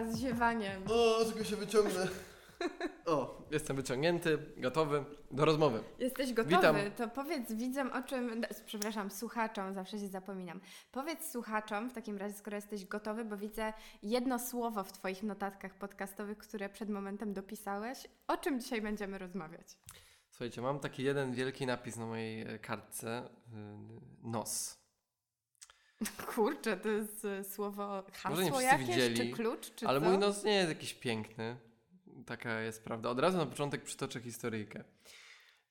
wita Was ziewaniem. O, tylko się wyciągnę. O, jestem wyciągnięty, gotowy do rozmowy. Jesteś gotowy? Witam. To powiedz widzom o czym... Przepraszam, słuchaczom, zawsze się zapominam. Powiedz słuchaczom w takim razie, skoro jesteś gotowy, bo widzę jedno słowo w Twoich notatkach podcastowych, które przed momentem dopisałeś. O czym dzisiaj będziemy rozmawiać? Słuchajcie, mam taki jeden wielki napis na mojej kartce. y, Nos. Kurczę, to jest e, słowo hasło Może nie jakieś, widzieli, czy klucz, czy Ale co? mój nos nie jest jakiś piękny. Taka jest prawda. Od razu na początek przytoczę historyjkę.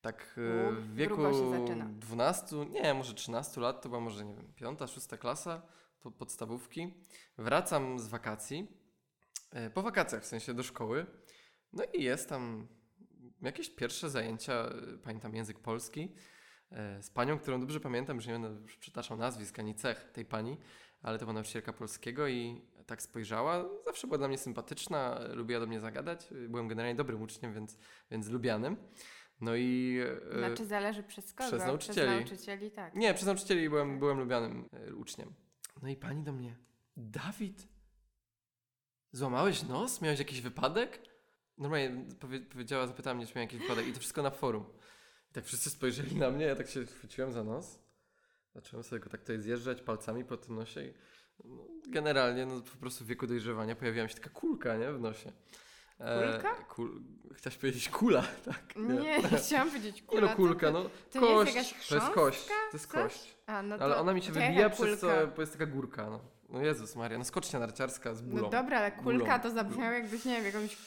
Tak U, w wieku grubo się zaczyna. 12, 12, nie, może 13 lat, to była może, nie wiem, piąta, szósta klasa, to podstawówki. Wracam z wakacji, e, po wakacjach w sensie do szkoły, no i jest tam jakieś pierwsze zajęcia, e, pamiętam język polski, e, z panią, którą dobrze pamiętam, już nie będę przytaczał nazwisk ani cech tej pani, ale to była nauczycielka polskiego i tak spojrzała. Zawsze była dla mnie sympatyczna, lubiła do mnie zagadać. Byłem generalnie dobrym uczniem, więc, więc lubianym. No i. e, Znaczy zależy przez kogo. przez nauczycieli. Przez nauczycieli, tak. Nie, przez nauczycieli byłem, byłem lubianym e, uczniem. No i pani do mnie. Dawid, złamałeś nos? Miałeś jakiś wypadek? Normalnie powie, powiedziała, zapytała mnie, czy miałem jakiś wypadek i to wszystko na forum. Tak wszyscy spojrzeli na mnie, ja tak się chwyciłem za nos. Zacząłem sobie go tak tutaj zjeżdżać palcami po tym nosie i no, generalnie no, po prostu w wieku dojrzewania pojawiła się taka kulka, nie? W nosie. Kulka? kul... Chciałaś powiedzieć kula, tak? Nie, chciałam powiedzieć Nie kula. no, co kulka, no To nie jest kość, jakaś to jest kość, to jest coś? kość. A, no to, Ale ona mi się to wybija przez co, bo jest taka górka, no. No Jezus Maria, no skocznia narciarska z bólą. No dobra, ale kulka Bólą. to zabrzmiało jakbyś, nie wiem, jakąś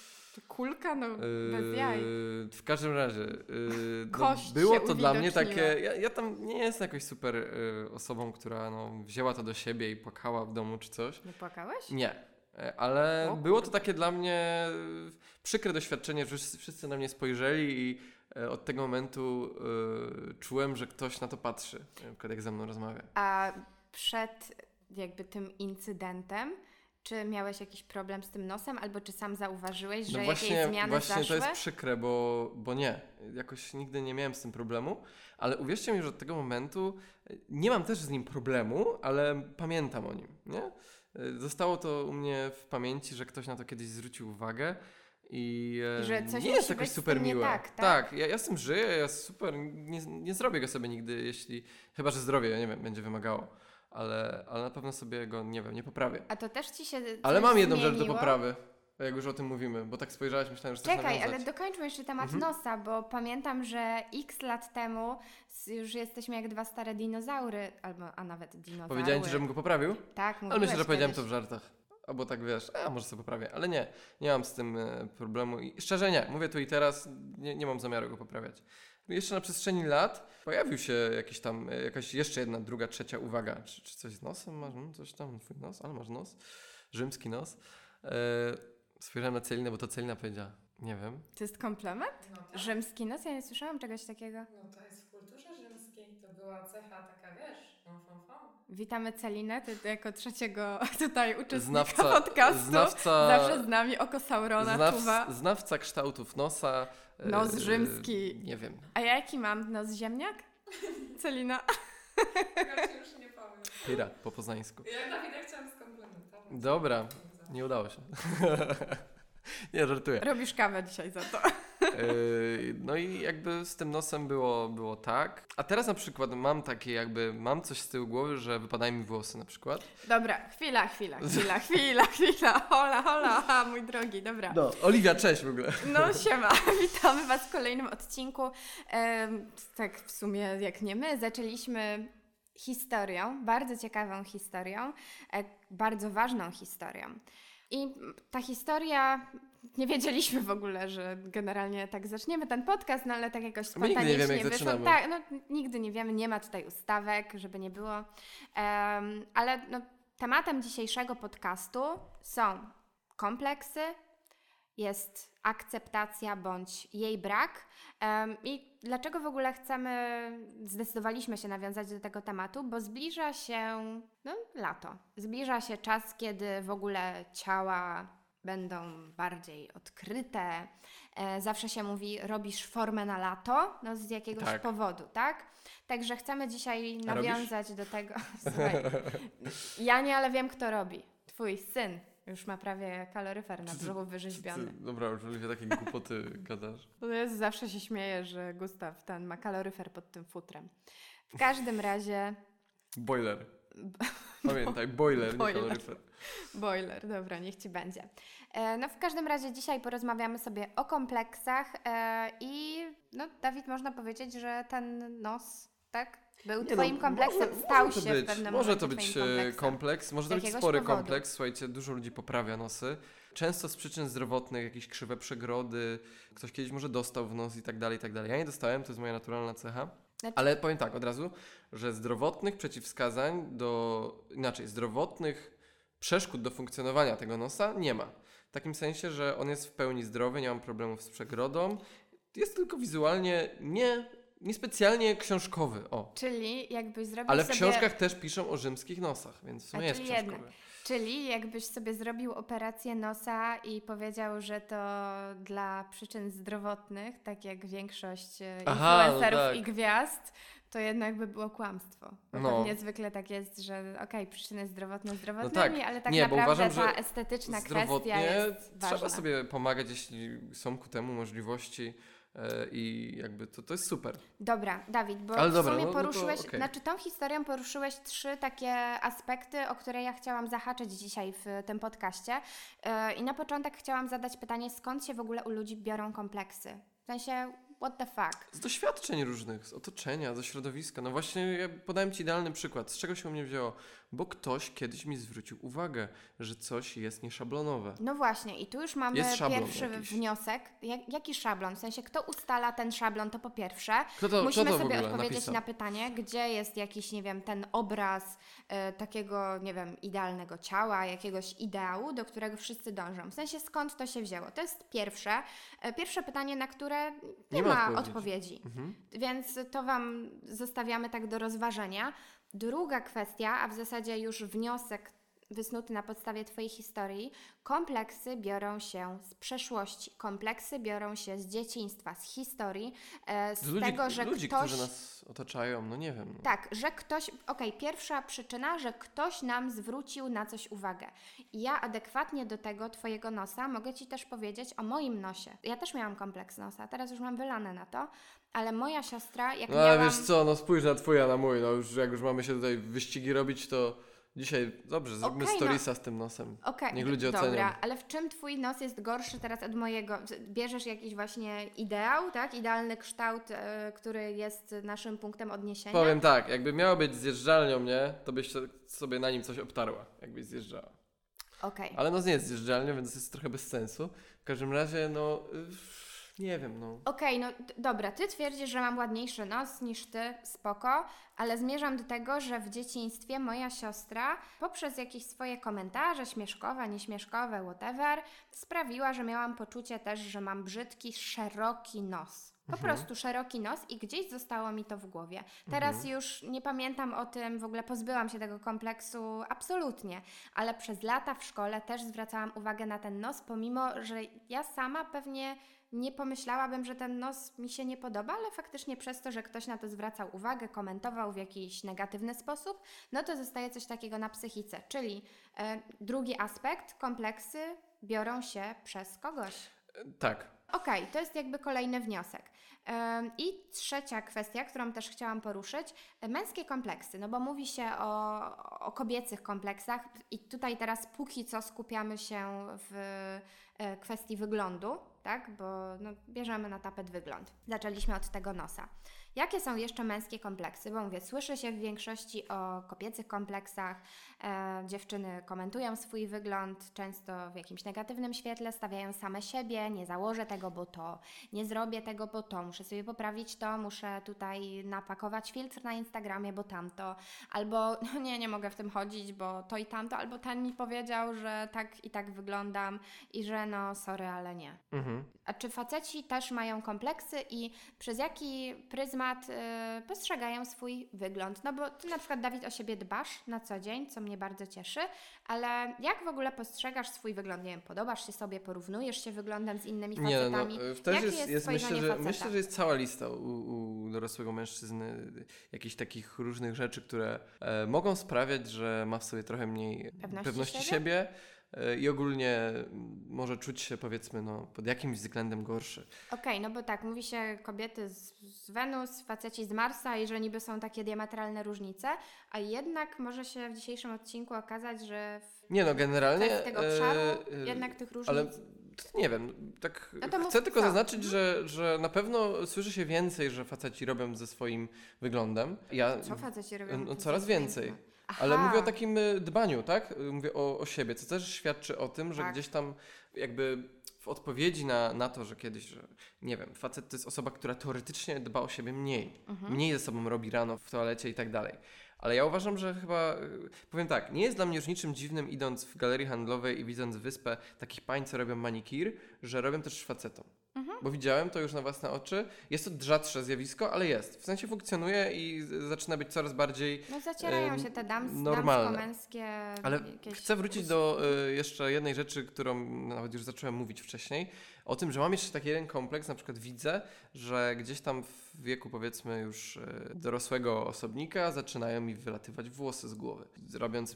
kulka, no bez jaj. Yy, w każdym razie, yy, no, było to dla mnie takie. Ja, ja tam nie jestem jakoś super yy, osobą, która no, wzięła to do siebie i płakała w domu czy coś. Nie płakałeś? Nie. E, Ale O było to takie dla mnie y, przykre doświadczenie, że wszyscy, na mnie spojrzeli i e, od tego momentu y, czułem, że ktoś na to patrzy, na przykład jak ze mną rozmawia. A przed jakby tym incydentem, czy miałeś jakiś problem z tym nosem, albo czy sam zauważyłeś, że No jakieś właśnie, zmiany właśnie zaszły? to jest przykre, bo, bo nie. Jakoś nigdy nie miałem z tym problemu, ale uwierzcie mi, że od tego momentu e, nie mam też z nim problemu, ale pamiętam o nim, nie? E, Zostało to u mnie w pamięci, że ktoś na to kiedyś zwrócił uwagę i e, nie jest jakoś super miłe. tak, tak? ja, ja z tym żyję, ja super, nie, nie zrobię go sobie nigdy, jeśli, chyba, że zdrowie, ja nie wiem, będzie wymagało, ale, ale na pewno sobie go, nie wiem, nie poprawię. A to też ci się Ale mam jedną rzecz do zmieniło? poprawy. Jak już o tym mówimy, bo tak spojrzałaś, myślałem, że Czekaj, nawiązać. ale dokończmy jeszcze temat Mhm. nosa, bo pamiętam, że x lat temu już jesteśmy jak dwa stare dinozaury, albo a nawet dinozaury. Powiedziałem ci, żebym go poprawił? Tak, Ale myślę, że mówiłeś powiedziałem kiedyś. to w żartach. Albo tak wiesz, a może sobie poprawię, ale nie, nie mam z tym e, problemu i szczerze nie, mówię tu i teraz, nie, nie mam zamiaru go poprawiać. Jeszcze na przestrzeni lat pojawił się jakiś tam, e, jakaś jeszcze jedna, druga, trzecia uwaga, czy, czy coś z nosem masz, no, coś tam, twój nos, ale masz nos, rzymski nos. E, spojrzałem na Celinę, bo to Celina powiedziała, nie wiem. To jest komplement? No, tak. Rzymski nos? Ja nie słyszałam czegoś takiego. no to jest w kulturze rzymskiej, to była cecha taka, wiesz, fam, fam, fam. Witamy Celinę, ty, ty jako trzeciego tutaj uczestnika Znawca, podcastu. znawca, Zawsze z nami oko Saurona czuwa. znaw, znawca kształtów nosa. E, Nos rzymski. Nie wiem. A ja jaki mam? Nos ziemniak? Celina. Ja ci już nie powiem. Pyra po poznańsku. Ja Dawida chciałam skomplementować. Dobra, nie udało się. nie, żartuję. Robisz kawę dzisiaj za to. Yy, no i jakby z tym nosem było, było tak. A teraz na przykład mam takie jakby, mam coś z tyłu głowy, że wypadają mi włosy na przykład. Dobra, chwila, chwila, chwila, chwila, chwila. Hola, hola, ha, mój drogi, dobra. No, Oliwia, cześć w ogóle. No siema, witamy Was w kolejnym odcinku. Tak w sumie jak nie my, zaczęliśmy historią, bardzo ciekawą historią, e, bardzo ważną historią. I ta historia, nie wiedzieliśmy w ogóle, że generalnie tak zaczniemy ten podcast, no ale tak jakoś My nigdy nie spontanicznie wiemy, jak wyszło. zaczynamy. Tak, no nigdy nie wiemy, nie ma tutaj ustawek, żeby nie było. Em, ale no, tematem dzisiejszego podcastu są kompleksy, jest akceptacja bądź jej brak. I dlaczego w ogóle chcemy, zdecydowaliśmy się nawiązać do tego tematu? Bo zbliża się no, lato. Zbliża się czas, kiedy w ogóle ciała będą bardziej odkryte. E, zawsze się mówi, robisz formę na lato, no z jakiegoś Tak. powodu, tak? Także chcemy dzisiaj nawiązać do tego. Słuchaj, ja nie, ale wiem, kto robi. Twój syn już ma prawie kaloryfer na ty- brzuchu Ty, wyrzeźbiony. dobra, już Oliwia, takie głupoty gadasz. To jest, zawsze się śmieję, że Gustaw ten ma kaloryfer pod tym futrem. W każdym razie Boiler. Pamiętaj, boiler, nie Boiler. kaloryfer. Boiler, dobra, niech ci będzie. E, no w każdym razie dzisiaj porozmawiamy sobie o kompleksach e, i no Dawid można powiedzieć, że ten nos, tak? Był Nie twoim no, kompleksem, może- stał może się być, w pewnym Może momencie to być e, kompleks, może to być spory powodu. kompleks. Słuchajcie, dużo ludzi poprawia nosy. Często z przyczyn zdrowotnych, jakieś krzywe przegrody, ktoś kiedyś może dostał w nos i tak dalej, i tak dalej. Ja nie dostałem, to jest moja naturalna cecha. Znaczy- Ale powiem tak od razu, że zdrowotnych przeciwwskazań do, inaczej, zdrowotnych przeszkód do funkcjonowania tego nosa nie ma. W takim sensie, że on jest w pełni zdrowy, nie mam problemów z przegrodą. Jest tylko wizualnie nie, niespecjalnie książkowy. O. Czyli jakbyś zrobił Ale w sobie... książkach też piszą o rzymskich nosach, więc w sumie A, jest czyli książkowy. jednak. Czyli jakbyś sobie zrobił operację nosa i powiedział, że to dla przyczyn zdrowotnych, tak jak większość e, Aha, no influencerów tak. i gwiazd, to jednak by było kłamstwo. Bo No. pewnie zwykle tak jest, że okej, przyczyny zdrowotne zdrowotnymi, tak. ale tak Nie, naprawdę uważam, ta estetyczna kwestia jest ważna. trzeba sobie pomagać, jeśli są ku temu możliwości i jakby to, to jest super. Dobra, Dawid, bo Ale w dobra, sumie no- no to poruszyłeś, okej. znaczy tą historią poruszyłeś trzy takie aspekty, o które ja chciałam zahaczyć dzisiaj w tym podcaście. Yy, I na początek chciałam zadać pytanie, skąd się w ogóle u ludzi biorą kompleksy? W sensie, what the fuck? Z doświadczeń różnych, z otoczenia, ze środowiska. No właśnie, ja podałem Ci idealny przykład. Z czego się u mnie wzięło? Bo ktoś kiedyś mi zwrócił uwagę, że coś jest nieszablonowe. No właśnie, i tu już mamy pierwszy jakiś. wniosek. Jak, jaki szablon? W sensie, kto ustala ten szablon, to po pierwsze. Kto to, Musimy kto to sobie odpowiedzieć napisał? na pytanie, gdzie jest jakiś, nie wiem, ten obraz e, takiego, nie wiem, idealnego ciała, jakiegoś ideału, do którego wszyscy dążą. W sensie, skąd to się wzięło? To jest pierwsze. E, pierwsze pytanie, na które nie, Nie ma, ma odpowiedzi. odpowiedzi. Mhm. Więc to Wam zostawiamy tak do rozważenia. Druga kwestia, a w zasadzie już wniosek wysnuty na podstawie Twojej historii, kompleksy biorą się z przeszłości, kompleksy biorą się z dzieciństwa, z historii, e, z Z ludzi, tego, że ludzi ktoś... którzy nas otaczają, no nie wiem. No. Tak, że ktoś, okej, pierwsza przyczyna, że ktoś nam zwrócił na coś uwagę. I ja adekwatnie do tego Twojego nosa mogę Ci też powiedzieć o moim nosie. Ja też miałam kompleks nosa, teraz już mam wylane na to, ale moja siostra, jak No miałam... wiesz co, no spójrz na twój, a na mój. No już jak już mamy się tutaj wyścigi robić, to dzisiaj dobrze, zróbmy Okej, no. z tym nosem. Okej, Niech ludzie dobra, ocenią. ale w czym twój nos jest gorszy teraz od mojego? Bierzesz jakiś właśnie ideał, tak? Idealny kształt, e, który jest naszym punktem odniesienia? Powiem tak, jakby miało być zjeżdżalnią, nie? To byś sobie na nim coś obtarła, jakbyś zjeżdżała. Okej. Ale no nie jest zjeżdżalnią, więc jest trochę bez sensu. W każdym razie, no y, nie wiem, no. Okej, no d- dobra, ty twierdzisz, że mam ładniejszy nos niż ty, spoko, ale zmierzam do tego, że w dzieciństwie moja siostra poprzez jakieś swoje komentarze, śmieszkowe, nieśmieszkowe, whatever, sprawiła, że miałam poczucie też, że mam brzydki, szeroki nos. Po Mhm. prostu szeroki nos i gdzieś zostało mi to w głowie. Teraz Mhm. już nie pamiętam o tym, w ogóle pozbyłam się tego kompleksu absolutnie, ale przez lata w szkole też zwracałam uwagę na ten nos, pomimo że ja sama pewnie nie pomyślałabym, że ten nos mi się nie podoba, ale faktycznie przez to, że ktoś na to zwracał uwagę, komentował w jakiś negatywny sposób, no to zostaje coś takiego na psychice. Czyli e, drugi aspekt, kompleksy biorą się przez kogoś. Tak. Okej, to jest jakby kolejny wniosek. Ym, I trzecia kwestia, którą też chciałam poruszyć, e, męskie kompleksy, no bo mówi się o, o kobiecych kompleksach i tutaj teraz póki co skupiamy się w e, kwestii wyglądu, tak, bo no, bierzemy na tapet wygląd. Zaczęliśmy od tego nosa. Jakie są jeszcze męskie kompleksy? Bo mówię, słyszy się w większości o kobiecych kompleksach. E, dziewczyny komentują swój wygląd, często w jakimś negatywnym świetle, stawiają same siebie, nie założę tego, bo to, nie zrobię tego, bo to, muszę sobie poprawić to, muszę tutaj napakować filtr na Instagramie, bo tamto, albo no nie, nie mogę w tym chodzić, bo to i tamto, albo ten mi powiedział, że tak i tak wyglądam i że no sorry, ale nie. Mhm. A czy faceci też mają kompleksy i przez jaki pryzmat temat y, postrzegają swój wygląd. No bo ty na przykład, Dawid, o siebie dbasz na co dzień, co mnie bardzo cieszy, ale jak w ogóle postrzegasz swój wygląd? Nie wiem, podobasz się sobie, porównujesz się wyglądem z innymi Nie, no, facetami? też Jakie jest, jest jest myślę, że, faceta? myślę, że jest cała lista u, u dorosłego mężczyzny jakichś takich różnych rzeczy, które e, mogą sprawiać, że ma w sobie trochę mniej Pewności siebie? siebie e, i ogólnie mm, może czuć się powiedzmy no, pod jakimś względem gorszy. Okej, no bo tak, mówi się kobiety z, z Wenus, faceci z Marsa i że niby są takie diametralne różnice, a jednak może się w dzisiejszym odcinku okazać, że w Nie no, generalnie... tego obszaru e, e, jednak tych różnic... Ale nie wiem, tak No chcę tylko co. zaznaczyć, że, że na pewno słyszy się więcej, że faceci robią ze swoim wyglądem. Ja, Co faceci robią? no, Co coraz więcej. Ale Aha. mówię o takim y, dbaniu, tak? Y, Mówię o, o siebie, co też świadczy o tym, że Tak. gdzieś tam jakby w odpowiedzi na, na to, że kiedyś, że nie wiem, facet to jest osoba, która teoretycznie dba o siebie mniej. Mhm. Mniej ze sobą robi rano w toalecie i tak dalej. Ale ja uważam, że chyba, y, powiem tak, nie jest dla mnie już niczym dziwnym idąc w galerii handlowej i widząc wyspę takich pań, co robią manikir, że robią też facetom. Mhm. Bo widziałem to już na własne oczy. Jest to rzadsze zjawisko, ale jest. W sensie funkcjonuje i zaczyna być coraz bardziej No zacierają em, się te dams, normalne. damsko-męskie ale chcę wrócić do y, jeszcze jednej rzeczy, którą nawet już zacząłem mówić wcześniej. O tym, że mam jeszcze taki jeden kompleks, na przykład widzę, że gdzieś tam w wieku powiedzmy już y, dorosłego osobnika zaczynają mi wylatywać włosy z głowy, robiąc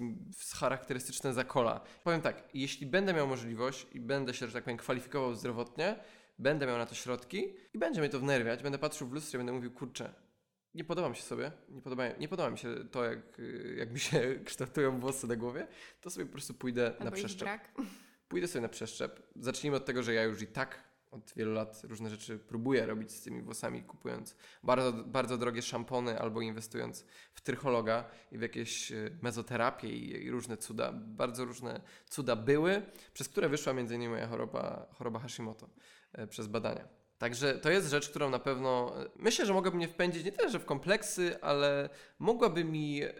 charakterystyczne zakola. Powiem tak, jeśli będę miał możliwość i będę się, że tak powiem, kwalifikował zdrowotnie, będę miał na to środki i będzie mnie to wnerwiać, będę patrzył w lustrze i będę mówił, kurczę, nie podoba mi się sobie, nie podoba, nie podoba mi się to, jak, jak mi się kształtują włosy na głowie, to sobie po prostu pójdę na Albo ich przeszczep. Pójdę sobie na przeszczep. Zacznijmy od tego, że ja już i tak od wielu lat różne rzeczy próbuję robić z tymi włosami, kupując bardzo, bardzo drogie szampony albo inwestując w trychologa i w jakieś y, mezoterapię i, i różne cuda. Bardzo różne cuda były, przez które wyszła między innymi moja choroba, choroba Hashimoto e, przez badania. Także to jest rzecz, którą na pewno e, myślę, że mogłaby mnie wpędzić nie tyle, że w kompleksy, ale mogłaby mi e,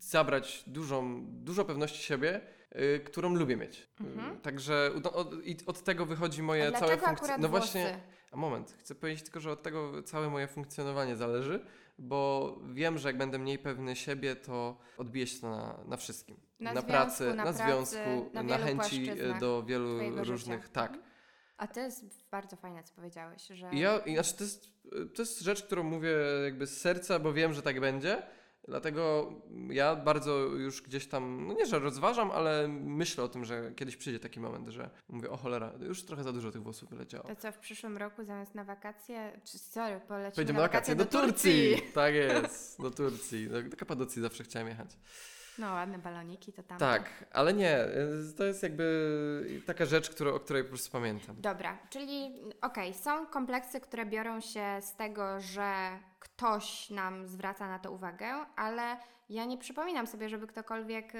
zabrać dużą, dużo pewności siebie, y, którą lubię mieć. Mhm. Y, Także no, od, i od tego wychodzi moje A całe akurat No włosy? właśnie, a moment, chcę powiedzieć tylko, że od tego całe moje funkcjonowanie zależy, bo wiem, że jak będę mniej pewny siebie, to odbije się to na, na wszystkim. Na na związku, pracy, na na, pracy, związku, na na, chęci do wielu różnych. życia. Tak. A to jest bardzo fajne, co powiedziałeś, że... Ja, znaczy to, jest, to jest rzecz, którą mówię jakby z serca, bo wiem, że tak będzie. Dlatego ja bardzo już gdzieś tam, no nie, że rozważam, ale myślę o tym, że kiedyś przyjdzie taki moment, że mówię, o cholera, już trochę za dużo tych włosów wyleciało. To co, w przyszłym roku zamiast na wakacje, czy sorry, polecimy Pojedziemy na wakacje do Turcji. Turcji! Tak jest, do Turcji. Do, do Kapadocji zawsze chciałem jechać. No ładne baloniki, to tam. Tak, ale nie, y, to jest jakby taka rzecz, którą, o której po prostu pamiętam. Dobra, czyli okej, są kompleksy, które biorą się z tego, że ktoś nam zwraca na to uwagę, ale ja nie przypominam sobie, żeby ktokolwiek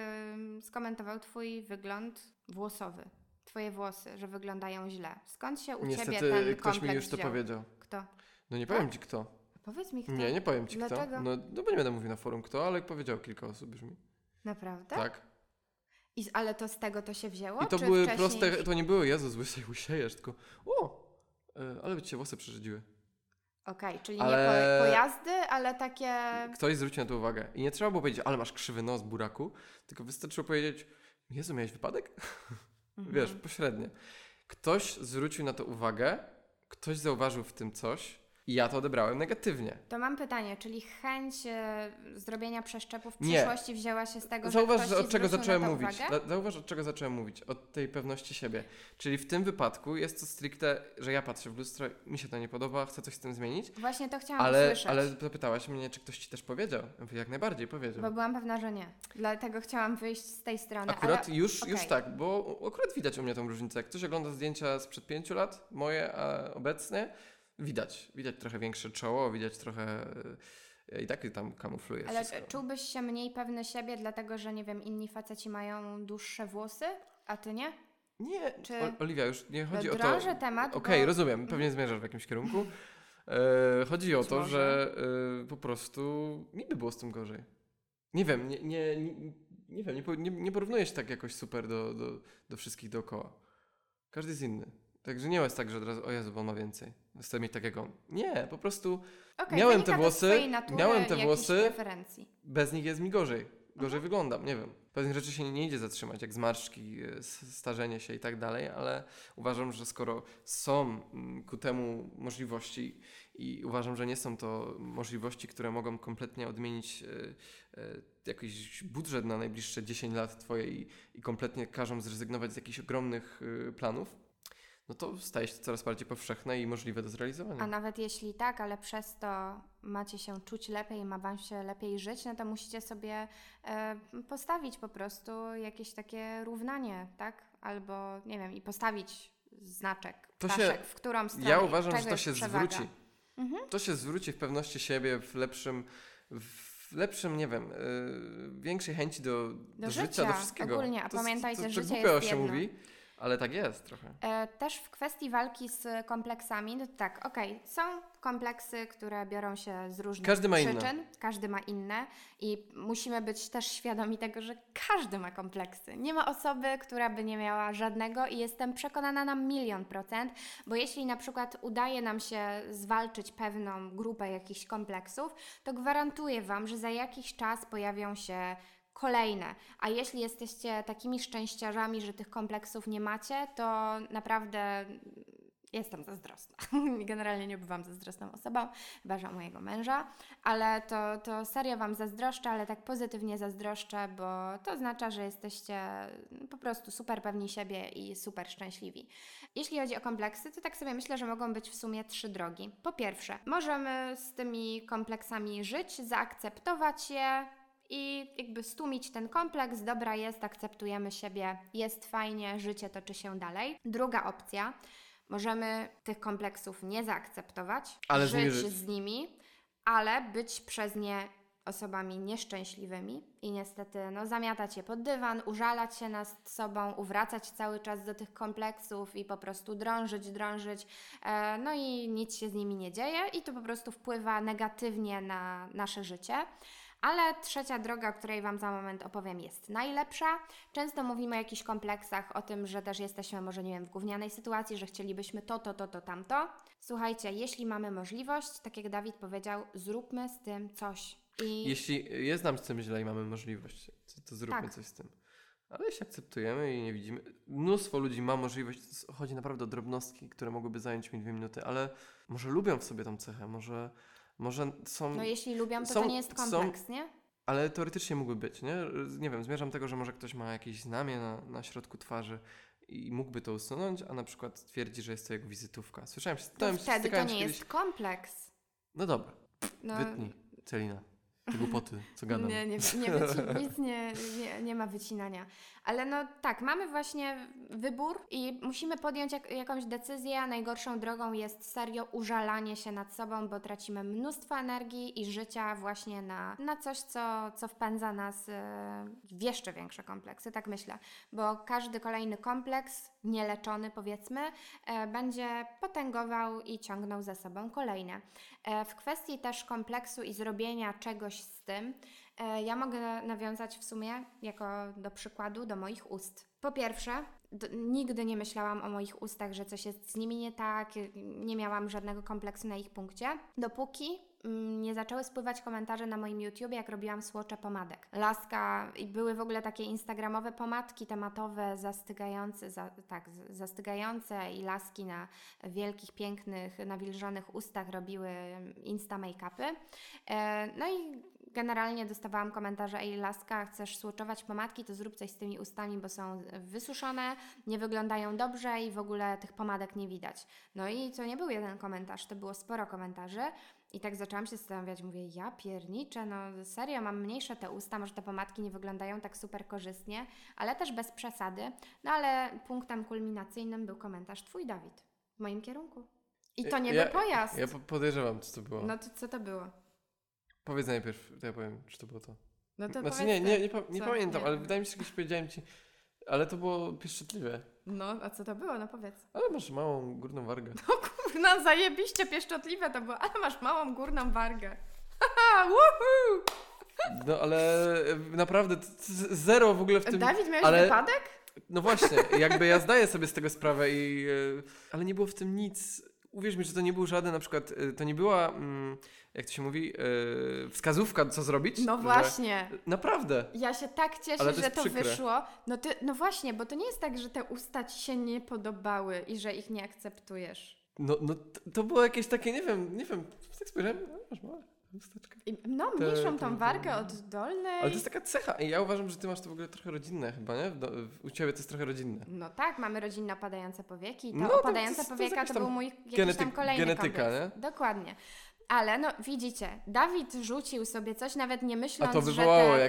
skomentował Twój wygląd włosowy. Twoje włosy, że wyglądają źle. Skąd się u Ciebie Niestety ten ktoś kompleks mi już to wziął? powiedział. Kto? No nie Tak? powiem ci kto. Powiedz mi kto. Nie, nie powiem ci Dlaczego? kto. No, no bo nie będę mówił na forum kto, ale powiedział kilka osób brzmi. Naprawdę? Tak. I, ale to z tego to się wzięło? I to były wcześniej... proste, to nie były Jezus, łysej usiejesz, tylko o, e, ale by ci się włosy przerzedziły. Okej, czyli Ale- nie po, pojazdy, ale takie... Ktoś zwrócił na to uwagę. I nie trzeba było powiedzieć, ale masz krzywy nos, buraku, tylko wystarczyło powiedzieć, Jezu, miałeś wypadek? Mhm. Wiesz, pośrednie. Ktoś zwrócił na to uwagę, ktoś zauważył w tym coś i ja to odebrałem negatywnie. To mam pytanie, czyli chęć e, zrobienia przeszczepu w Nie. przyszłości wzięła się z tego, Zauważ, że ktoś od czego zacząłem mówić. Zauważ, od czego zacząłem mówić. Od tej pewności siebie. Czyli w tym wypadku jest to stricte, że ja patrzę w lustro, mi się to nie podoba, chcę coś z tym zmienić, Właśnie to chciałam ale, usłyszeć, ale zapytałaś mnie, czy ktoś ci też powiedział. Ja mówię, jak najbardziej powiedział. bo byłam pewna, że nie. Dlatego chciałam wyjść z tej strony. Akurat ale... już, już okej. tak, bo akurat widać u mnie tą różnicę. Jak ktoś ogląda zdjęcia sprzed pięciu lat, moje a obecnie, widać. Widać trochę większe czoło, widać trochę... e, I tak tam kamufluje Ale wszystko. czułbyś się mniej pewny siebie, dlatego że, nie wiem, inni faceci mają dłuższe włosy, a ty nie? Nie, Czy- Oliwia, już nie chodzi o to... temat, Okej, bo- rozumiem, pewnie zmierzasz w jakimś kierunku. E, chodzi o to, może. że e, po prostu mi by było z tym gorzej. Nie wiem, nie, nie, nie, nie wiem, nie, nie, nie porównuję się tak jakoś super do, do, do wszystkich dookoła. Każdy jest inny. Także nie jest tak, że od razu, o Jezu, bo on ma więcej. Chcę mieć tak jak on. Nie, po prostu Okej, Miałem te włosy, natury, miałem te włosy. bez nich jest mi gorzej. Gorzej Mhm. wyglądam, nie wiem. Pewnych rzeczy się nie idzie zatrzymać, jak zmarszczki, e, starzenie się i tak dalej, ale uważam, że skoro są mm, ku temu możliwości i uważam, że nie są to możliwości, które mogą kompletnie odmienić e, e, jakiś budżet na najbliższe 10 lat twoje i, i kompletnie każą zrezygnować z jakichś ogromnych planów, no to staje się coraz bardziej powszechne i możliwe do zrealizowania. A nawet jeśli tak, ale przez to macie się czuć lepiej ma Wam się lepiej żyć, no to musicie sobie e, postawić po prostu jakieś takie równanie, tak? Albo, nie wiem, i postawić znaczek, To się- ptaszek, w którą stronę Ja uważam, że to się przewaga. zwróci. Mhm. To się zwróci w pewności siebie, w lepszym, w lepszym, nie wiem, yy, większej chęci do, do, życia, życia, do wszystkiego. ogólnie, a to, pamiętajcie, to, to, życie to głupio jest się jedno. mówi, ale tak jest trochę. E, Też w kwestii walki z kompleksami, no tak, okej, są kompleksy, które biorą się z różnych Każdy ma inne. przyczyn, każdy ma inne i musimy być też świadomi tego, że każdy ma kompleksy. Nie ma osoby, która by nie miała żadnego i jestem przekonana na milion procent, bo jeśli na przykład udaje nam się zwalczyć pewną grupę jakichś kompleksów, to gwarantuję Wam, że za jakiś czas pojawią się kolejne. A jeśli jesteście takimi szczęściarzami, że tych kompleksów nie macie, to naprawdę jestem zazdrosna. Generalnie nie bywam zazdrosną osobą, chyba że mojego męża, ale to, to serio Wam zazdroszczę, ale tak pozytywnie zazdroszczę, bo to oznacza, że jesteście po prostu super pewni siebie i super szczęśliwi. Jeśli chodzi o kompleksy, to tak sobie myślę, że mogą być w sumie trzy drogi. Po pierwsze, możemy z tymi kompleksami żyć, zaakceptować je, i jakby stłumić ten kompleks, dobra jest, akceptujemy siebie, jest fajnie, życie toczy się dalej. Druga opcja, możemy tych kompleksów nie zaakceptować, Ale żyć, żyć. z nimi, ale być przez nie osobami nieszczęśliwymi i niestety no, zamiatać je pod dywan, użalać się nad sobą, uwracać cały czas do tych kompleksów i po prostu drążyć, drążyć, e, no i nic się z nimi nie dzieje i to po prostu wpływa negatywnie na nasze życie. Ale trzecia droga, o której Wam za moment opowiem, jest najlepsza. Często mówimy o jakichś kompleksach, o tym, że też jesteśmy może, nie wiem, w gównianej sytuacji, że chcielibyśmy to, to, to, to, tamto. Słuchajcie, jeśli mamy możliwość, tak jak Dawid powiedział, zróbmy z tym coś. I Jeśli jest nam z tym źle i mamy możliwość, to, zróbmy Tak. coś z tym. Ale jeśli akceptujemy i nie widzimy, mnóstwo ludzi ma możliwość, chodzi naprawdę o drobnostki, które mogłyby zająć mi dwie minuty, ale może lubią w sobie tą cechę, może, może są... no jeśli lubią, to są- to nie jest są- kompleks, nie? Ale teoretycznie mógłby być, nie? Nie wiem, zmierzam tego, że może ktoś ma jakieś znamie na, na środku twarzy i mógłby to usunąć, a na przykład twierdzi, że jest to jego wizytówka. Słyszałem się, To wtedy to nie kiedyś... jest kompleks. No dobra, No, wytnij, Celina, te głupoty, co gadam. Nie, nie, nie nic nie, nie, nie ma wycinania. Ale no tak, mamy właśnie wybór i musimy podjąć jak, jakąś decyzję, a najgorszą drogą jest serio użalanie się nad sobą, bo tracimy mnóstwo energii i życia właśnie na, na coś, co, co wpędza nas e, w jeszcze większe kompleksy, tak myślę. Bo każdy kolejny kompleks, nieleczony powiedzmy, e, będzie potęgował i ciągnął za sobą kolejne. E, W kwestii też kompleksu i zrobienia czegoś z tym, e, ja mogę nawiązać w sumie jako do przykładu do moich ust. Po pierwsze, nigdy nie myślałam o moich ustach, że coś jest z nimi nie tak, nie miałam żadnego kompleksu na ich punkcie, dopóki nie zaczęły spływać komentarze na moim YouTubie, jak robiłam słocze pomadek. Laska i były w ogóle takie instagramowe pomadki tematowe, zastygające, za, tak, zastygające i laski na wielkich, pięknych, nawilżonych ustach robiły insta make-upy. E, no i generalnie dostawałam komentarze, ej laska, chcesz słoczować pomadki, to zrób coś z tymi ustami, bo są wysuszone, nie wyglądają dobrze i w ogóle tych pomadek nie widać. No i to nie był jeden komentarz, to było sporo komentarzy. I tak zaczęłam się zastanawiać, mówię, ja pierniczę, no serio, mam mniejsze te usta, może te pomadki nie wyglądają tak super korzystnie, ale też bez przesady. No ale punktem kulminacyjnym był komentarz Twój Dawid w moim kierunku. I to nie Ja- był pojazd. Ja po- podejrzewam, co to było. No to co to było? Powiedz najpierw, to ja powiem, czy to było to. No to znaczy nie, nie, nie, nie pamiętam, ale wydaje mi się, że kiedyś powiedziałem ci, ale to było pieszczotliwe. No, a co to było? No powiedz. Ale masz małą górną wargę. Kurna, zajebiście pieszczotliwe to było, ale masz małą górną wargę. Haha, woohoo! No ale e, naprawdę t- t- zero w ogóle w tym... Dawid, miałeś ale- wypadek? No właśnie, jakby ja zdaję sobie z tego sprawę i... e, Ale nie było w tym nic... Uwierz mi, że to nie był żaden na przykład... e, To nie była, mm, jak to się mówi, e, wskazówka, co zrobić. No że- właśnie. Naprawdę. Ja się tak cieszę, to że to przykre. wyszło. No, ty, no właśnie, bo to nie jest tak, że te usta ci się nie podobały i że ich nie akceptujesz. No, no to, to było jakieś takie, nie wiem, nie wiem, tak spojrzałem, no, masz małe chusteczkę. I, no, mniejszą tą wargę od dolnej. Ale to jest taka cecha i ja uważam, że ty masz to w ogóle trochę rodzinne chyba, nie? U ciebie to jest trochę rodzinne. No tak, mamy rodzinne opadające powieki. i Ta No opadająca to to powieka to, był mój jakiś genety- tam kolejny genetyka, kompleks. Dokładnie. Ale no widzicie, Dawid rzucił sobie coś, nawet nie myśląc, że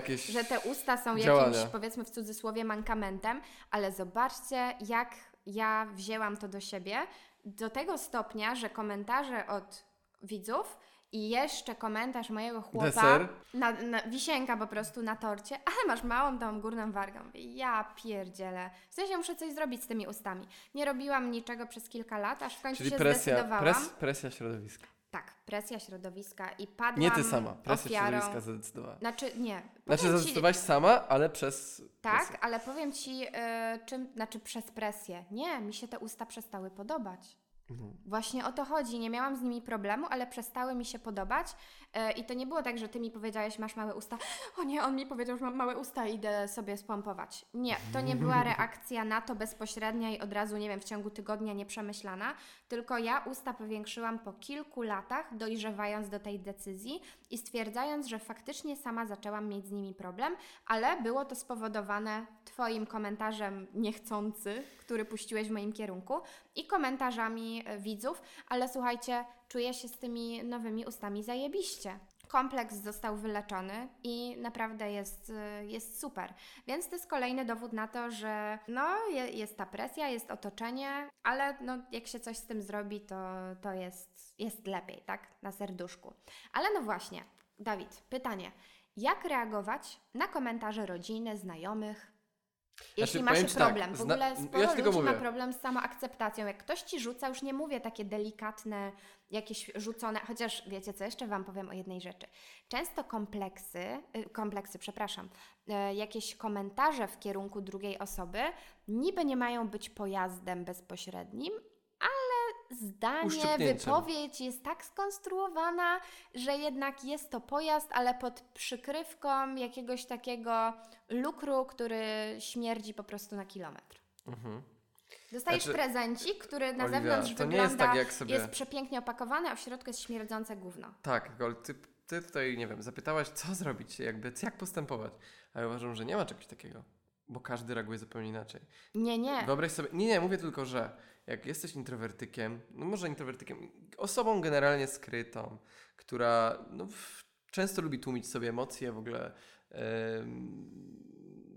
te, że te usta są działania. jakimś, powiedzmy w cudzysłowie, mankamentem, ale zobaczcie, jak ja wzięłam to do siebie, do tego stopnia, że komentarze od widzów i jeszcze komentarz mojego chłopa, Deser. na, na, wisienka po prostu na torcie, ale masz małą tą górną wargę. Ja pierdzielę. W sensie muszę coś zrobić z tymi ustami. Nie robiłam niczego przez kilka lat, aż w końcu Czyli się presja, zdecydowałam. pres, presja środowiska. Tak, presja środowiska i padłam Nie ty sama, presja ofiarą... środowiska zadecydowała. Znaczy, nie. Znaczy Powiem ci- zadecydowałaś sama, ale przez Tak, presję. ale powiem Ci, y, czym, znaczy przez presję. Nie, mi się te usta przestały podobać. Mhm. Właśnie o to chodzi. Nie miałam z nimi problemu, ale przestały mi się podobać. E, I to nie było tak, że ty mi powiedziałeś, masz małe usta. O nie, on mi powiedział, że mam małe usta i idę sobie spompować. Nie, to nie była reakcja na to bezpośrednia i od razu, nie wiem, w ciągu tygodnia nieprzemyślana, tylko ja usta powiększyłam po kilku latach, dojrzewając do tej decyzji i stwierdzając, że faktycznie sama zaczęłam mieć z nimi problem, ale było to spowodowane Twoim komentarzem niechcący, który puściłeś w moim kierunku i komentarzami e, widzów, ale słuchajcie, czuję się z tymi nowymi ustami zajebiście. Kompleks został wyleczony i naprawdę jest, jest super. Więc to jest kolejny dowód na to, że no, je, jest ta presja, jest otoczenie, ale no, jak się coś z tym zrobi, to, to jest, jest lepiej, tak? Na serduszku. Ale no właśnie, Dawid, pytanie. Jak reagować na komentarze rodziny, znajomych? Jeśli Znaczy, masz tak, problem, w zna- ogóle ja sporo tylko ludzi ma problem z samoakceptacją. Jak ktoś ci rzuca, już nie mówię takie delikatne, jakieś rzucone, chociaż wiecie co, jeszcze Wam powiem o jednej rzeczy. Często kompleksy, y, kompleksy, przepraszam, y, jakieś komentarze w kierunku drugiej osoby niby nie mają być pojazdem bezpośrednim, zdanie, wypowiedź jest tak skonstruowana, że jednak jest to pojazd, ale pod przykrywką jakiegoś takiego lukru, który śmierdzi po prostu na kilometr. Mhm. Dostajesz Znaczy, prezencik, który na Oliwia, zewnątrz to nie wygląda, jest tak jak sobie... jest przepięknie opakowany, a w środku jest śmierdzące gówno. Tak, ale ty, ty tutaj, nie wiem, zapytałaś, co zrobić, jakby, jak postępować. A ja uważam, że nie ma czegoś takiego, bo każdy reaguje zupełnie inaczej. Nie, nie. Wyobraź sobie, nie, nie, mówię tylko, że jak jesteś introwertykiem, no może introwertykiem, osobą generalnie skrytą, która no, w- często lubi tłumić sobie emocje, w ogóle em,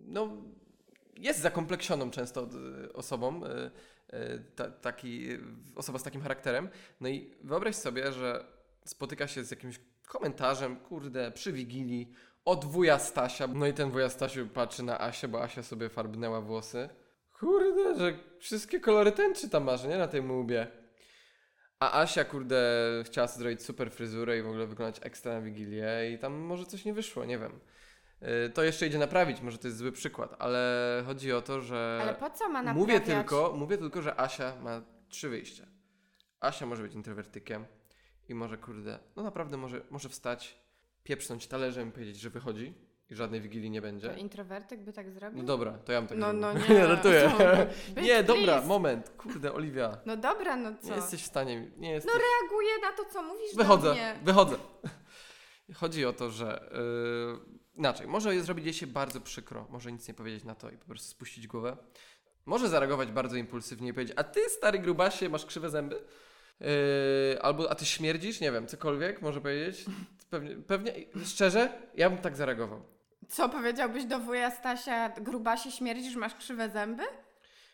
no, jest zakompleksioną często e, osobą, ta, taki, osoba z takim charakterem. No i wyobraź sobie, że spotyka się z jakimś komentarzem, kurde, przy Wigilii, od wuja Stasia. No i ten wuja Stasiu patrzy na Asię, bo Asia sobie farbnęła włosy. Kurde, że wszystkie kolory tęczy tam masz, nie? Na tej łbie. A Asia, kurde, chciała sobie zrobić super fryzurę i w ogóle wyglądać ekstra na Wigilię i tam może coś nie wyszło, nie wiem. Y, To jeszcze idzie naprawić, może to jest zły przykład, ale chodzi o to, że... Ale po co ma naprawiać? Mówię tylko, mówię tylko, że Asia ma trzy wyjścia. Asia może być introwertykiem i może, kurde, no naprawdę może, może wstać, pieprznąć talerzem i powiedzieć, że wychodzi i żadnej wigilii nie będzie. To introwertyk by tak zrobił? No dobra, to ja bym tak No, no nie. Ratuję. No, nie, dobra, please. moment. Kurde, Oliwia. No dobra, no co? Nie jesteś w stanie, nie jesteś... Reaguję na to, co mówisz Wychodzę, wychodzę. Chodzi o to, że yy, inaczej, może je zrobić jej się bardzo przykro, może nic nie powiedzieć na to i po prostu spuścić głowę. Może zareagować bardzo impulsywnie i powiedzieć, a ty stary grubasie masz krzywe zęby? Yy, albo, a ty śmierdzisz? Nie wiem, cokolwiek może powiedzieć. Pewnie, pewnie, szczerze, ja bym tak zareagował. Co powiedziałbyś do wuja Stasia, grubasie śmierdzisz, masz krzywe zęby?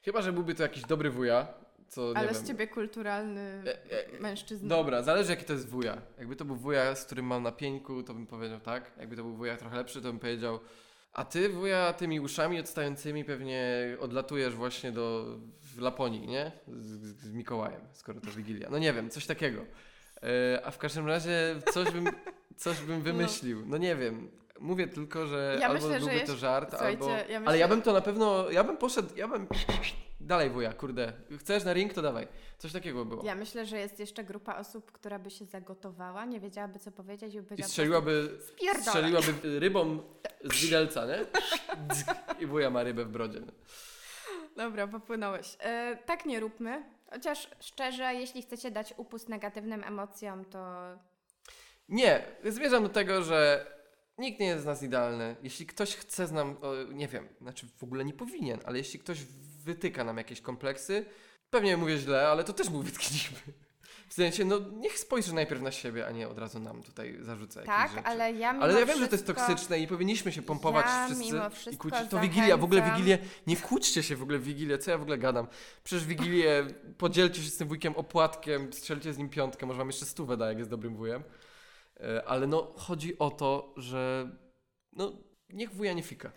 Chyba, że byłby to jakiś dobry wuja, co nie Ale wiem. z ciebie kulturalny E, e, mężczyzna. Dobra, zależy jaki to jest wuja. Jakby to był wuja, z którym mam na pieńku, to bym powiedział tak. Jakby to był wuja trochę lepszy, to bym powiedział a ty wuja tymi uszami odstającymi pewnie odlatujesz właśnie do w Laponii, nie? Z, z, z Mikołajem, skoro to Wigilia. No nie wiem, coś takiego. E, a w każdym razie coś bym, coś bym wymyślił. No nie wiem. Mówię tylko, że Ja albo myślę, że byłby jeszcze- to żart, albo... ja Ale myślę- ja bym to na pewno, ja bym poszedł, ja bym... Dalej wuja, kurde. Chcesz na ring, to dawaj. Coś takiego było. Ja myślę, że jest jeszcze grupa osób, która by się zagotowała, nie wiedziałaby co powiedzieć i by I strzeliłaby, strzeliłaby rybą z widelca, nie? I wuja ma rybę w brodzie. nie? Dobra, popłynąłeś. E, tak nie róbmy. Chociaż szczerze, jeśli chcecie dać upust negatywnym emocjom, to Nie, zmierzam do tego, że nikt nie jest z nas idealny. Jeśli ktoś chce z nam, nie wiem, znaczy w ogóle nie powinien, ale jeśli ktoś wytyka nam jakieś kompleksy, pewnie mówię źle, ale to też mu wytknijmy. W sensie, no niech spojrzy najpierw na siebie, a nie od razu nam tutaj zarzuca jakieś tak, rzeczy. ale ja mimo Ale ja wiem, że to jest toksyczne i powinniśmy się pompować Ja wszyscy mimo i wszystko kłócić. To Wigilia, w ogóle zachęcam- Wigilię, nie kłóćcie się w ogóle w Wigilię, co ja w ogóle gadam. Przecież Wigilię, podzielcie się z tym wujkiem opłatkiem, strzelcie z nim piątkę, może wam jeszcze stówę da, jak jest dobrym wujem. E, Ale no, chodzi o to, że no, niech wuja nie fika.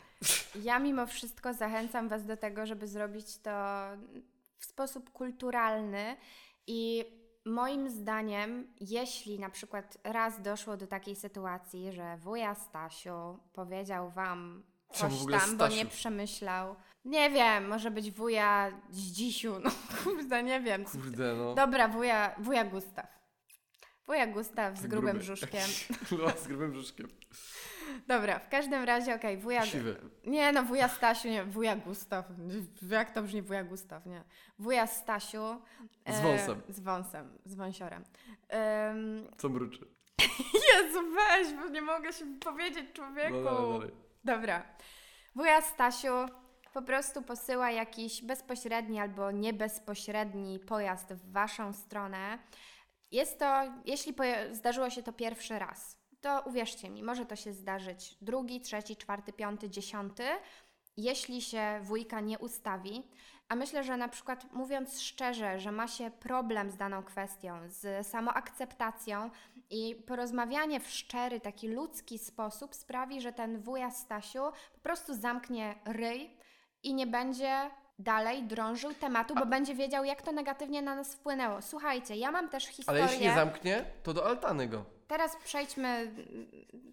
Ja mimo wszystko zachęcam Was do tego, żeby zrobić to w sposób kulturalny i moim zdaniem, jeśli na przykład raz doszło do takiej sytuacji, że wuja Stasiu powiedział Wam coś tam, bo nie Stasiu? przemyślał, nie wiem, może być wuja Zdzisiu, no kurde, nie wiem. Kurde, no. Dobra, wuja, wuja Gustaw. Wuja Gustaw z grubym gruby. brzuszkiem. No, z grubym brzuszkiem. Dobra, w każdym razie, okej, wuja... Siwy. Nie, no wuja Stasiu, nie, wuja Gustaw. Jak to brzmi wuja Gustaw, nie. Wuja Stasiu. Z wąsem. z wąsem, z wąsiorem. Co mruczy. Jezu, weź, bo nie mogę się powiedzieć człowieku. No, dalej, dalej. Dobra. Wuja Stasiu po prostu posyła jakiś bezpośredni albo niebezpośredni pojazd w waszą stronę. Jest to, jeśli zdarzyło się to pierwszy raz, to uwierzcie mi, może to się zdarzyć drugi, trzeci, czwarty, piąty, dziesiąty, jeśli się wujka nie ustawi. A myślę, że na przykład mówiąc szczerze, że ma się problem z daną kwestią, z samoakceptacją i porozmawianie w szczery, taki ludzki sposób sprawi, że ten wuja Stasiu po prostu zamknie ryj i nie będzie dalej drążył tematu, bo będzie wiedział, jak to negatywnie na nas wpłynęło. Słuchajcie, ja mam też Ale historię. jeśli nie zamknie, to do altany go. Teraz przejdźmy mm,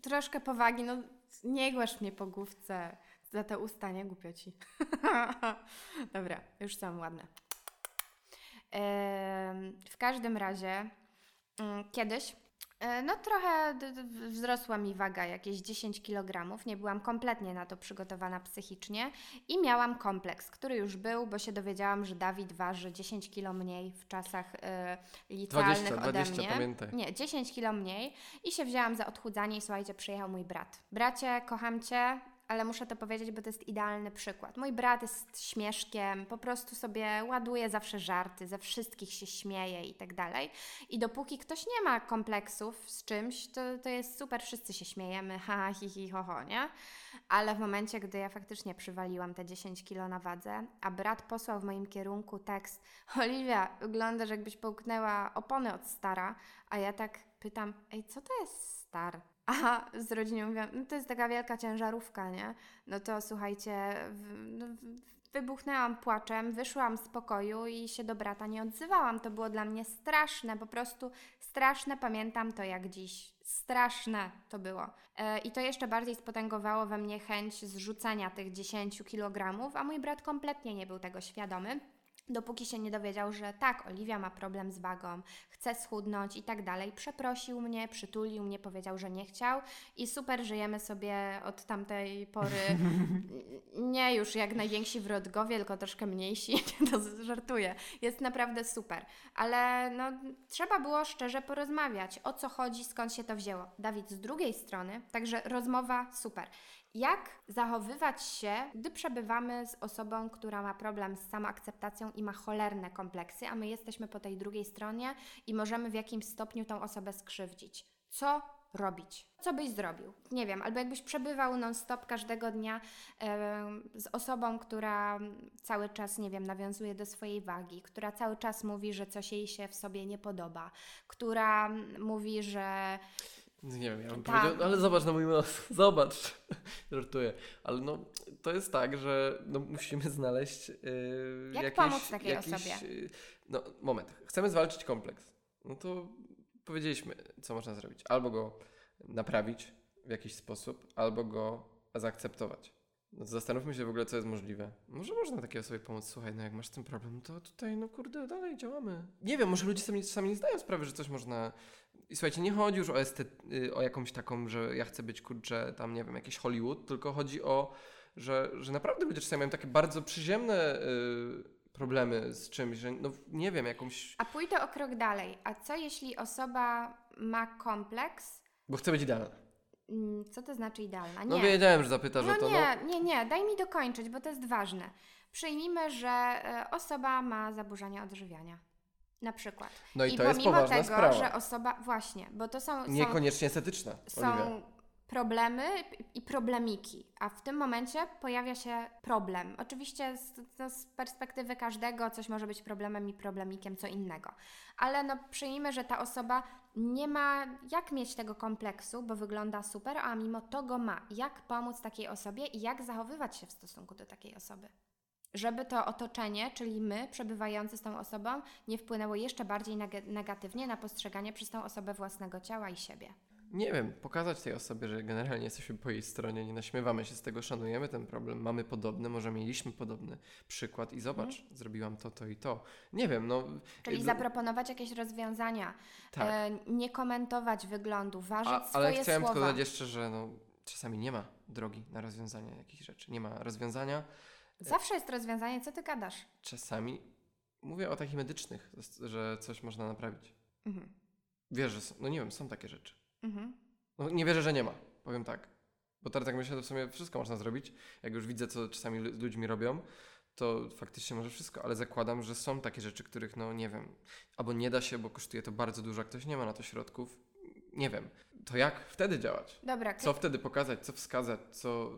troszkę powagi. No, nie głasz mnie po główce za te usta, nie głupio ci. Dobra, już są ładne. Em, W każdym razie, mm, kiedyś, no trochę wzrosła mi waga, jakieś 10 kg. Nie byłam kompletnie na to przygotowana psychicznie i miałam kompleks, który już był, bo się dowiedziałam, że Dawid waży 10 kg mniej w czasach e, licealnych 20, ode 20, mnie. pamiętaj. Nie, 10 kilo mniej i się wzięłam za odchudzanie i słuchajcie, przyjechał mój brat. Bracie, kocham Cię, ale muszę to powiedzieć, bo to jest idealny przykład. Mój brat jest śmieszkiem, po prostu sobie ładuje zawsze żarty, ze wszystkich się śmieje i tak dalej. I dopóki ktoś nie ma kompleksów z czymś, to, to jest super, wszyscy się śmiejemy, ha, hi, hi, ho, ho, nie? Ale w momencie, gdy ja faktycznie przywaliłam te 10 kilo na wadze, a brat posłał w moim kierunku tekst Oliwia, wyglądasz jakbyś połknęła opony od stara, a ja tak pytam, ej, co to jest star? A z rodziną mówią, no to jest taka wielka ciężarówka, nie? No to słuchajcie, no, wybuchnęłam płaczem, wyszłam z pokoju i się do brata nie odzywałam. To było dla mnie straszne, po prostu straszne. Pamiętam to jak dziś. Straszne to było. E, I to jeszcze bardziej spotęgowało we mnie chęć zrzucenia tych 10 kg, a mój brat kompletnie nie był tego świadomy. Dopóki się nie dowiedział, że tak, Oliwia ma problem z wagą, chce schudnąć i tak dalej. Przeprosił mnie, przytulił mnie, powiedział, że nie chciał i super żyjemy sobie od tamtej pory. Nie już jak najwięksi wrodgowie, tylko troszkę mniejsi. to żartuję. Jest naprawdę super. Ale no, trzeba było szczerze porozmawiać, o co chodzi, skąd się to wzięło. Dawid z drugiej strony, także rozmowa super. Jak zachowywać się, gdy przebywamy z osobą, która ma problem z samoakceptacją i ma cholerne kompleksy, a my jesteśmy po tej drugiej stronie i możemy w jakimś stopniu tą osobę skrzywdzić? Co robić? Co byś zrobił? Nie wiem, albo jakbyś przebywał non-stop każdego dnia em, z osobą, która cały czas, nie wiem, nawiązuje do swojej wagi, która cały czas mówi, że coś jej się w sobie nie podoba, która mówi, że Nie wiem, ja bym Tak. powiedział, ale zobacz na mój nos, zobacz. Żartuję. Ale no, to jest tak, że no, musimy znaleźć yy, Jak jakieś, pomóc takiej jakiś, osobie? yy, No, moment. Chcemy zwalczyć kompleks. No to powiedzieliśmy, co można zrobić. Albo go naprawić, w jakiś sposób, albo go zaakceptować. No zastanówmy się w ogóle, co jest możliwe. Może można takiej osobie pomóc, słuchaj, no jak masz ten problem, to tutaj, no kurde, dalej działamy. Nie wiem, może ludzie sami, sami nie zdają sprawy, że coś można... I słuchajcie, nie chodzi już o, estet... y, o jakąś taką, że ja chcę być, kurczę, tam, nie wiem, jakiś Hollywood, tylko chodzi o, że, że naprawdę ludzie czasami mają takie bardzo przyziemne y, problemy z czymś, że no nie wiem, jakąś... A pójdę o krok dalej. A co jeśli osoba ma kompleks? Bo chcę być idealna. Mm, Co to znaczy idealna? No Nie. wiedziałem, że zapytasz No o to, nie, nie, nie, daj mi dokończyć, bo to jest ważne. Przyjmijmy, że e, osoba ma zaburzenia odżywiania. Na przykład. no. No i, I to jest pomimo poważna tego, sprawa. że osoba. Właśnie, bo to są, są, Niekoniecznie estetyczna, Oliwia. są problemy i problemiki, a w tym momencie pojawia się problem. Oczywiście z, to z perspektywy każdego coś może być problemem i problemikiem co innego, ale no przyjmijmy, że ta osoba nie ma jak mieć tego kompleksu, bo wygląda super, a mimo to go ma. Jak pomóc takiej osobie i jak zachowywać się w stosunku do takiej osoby? Żeby to otoczenie, czyli my, przebywający z tą osobą, nie wpłynęło jeszcze bardziej neg- negatywnie na postrzeganie przez tą osobę własnego ciała i siebie. Nie wiem, pokazać tej osobie, że generalnie jesteśmy po jej stronie, nie naśmiewamy się z tego, szanujemy ten problem, mamy podobny, może mieliśmy podobny przykład i zobacz, zrobiłam to, to i to. Nie wiem, no... Czyli y, zaproponować jakieś rozwiązania, Tak, e, nie komentować wyglądu, ważyć A, swoje ale chciałem słowa. tylko dodać jeszcze, że no, czasami nie ma drogi na rozwiązanie jakichś rzeczy. Nie ma rozwiązania. Zawsze jest rozwiązanie, co ty gadasz? Czasami, mówię o takich medycznych, że coś można naprawić. Mhm. Wierzę, no nie wiem, są takie rzeczy. Mhm. No nie wierzę, że nie ma, powiem tak. Bo teraz jak myślę, to w sumie wszystko można zrobić. Jak już widzę, co czasami z ludźmi robią, to faktycznie może wszystko, ale zakładam, że są takie rzeczy, których no nie wiem, albo nie da się, bo kosztuje to bardzo dużo, a ktoś nie ma na to środków. Nie wiem. To jak wtedy działać? Dobra, Co wtedy pokazać, co wskazać, co...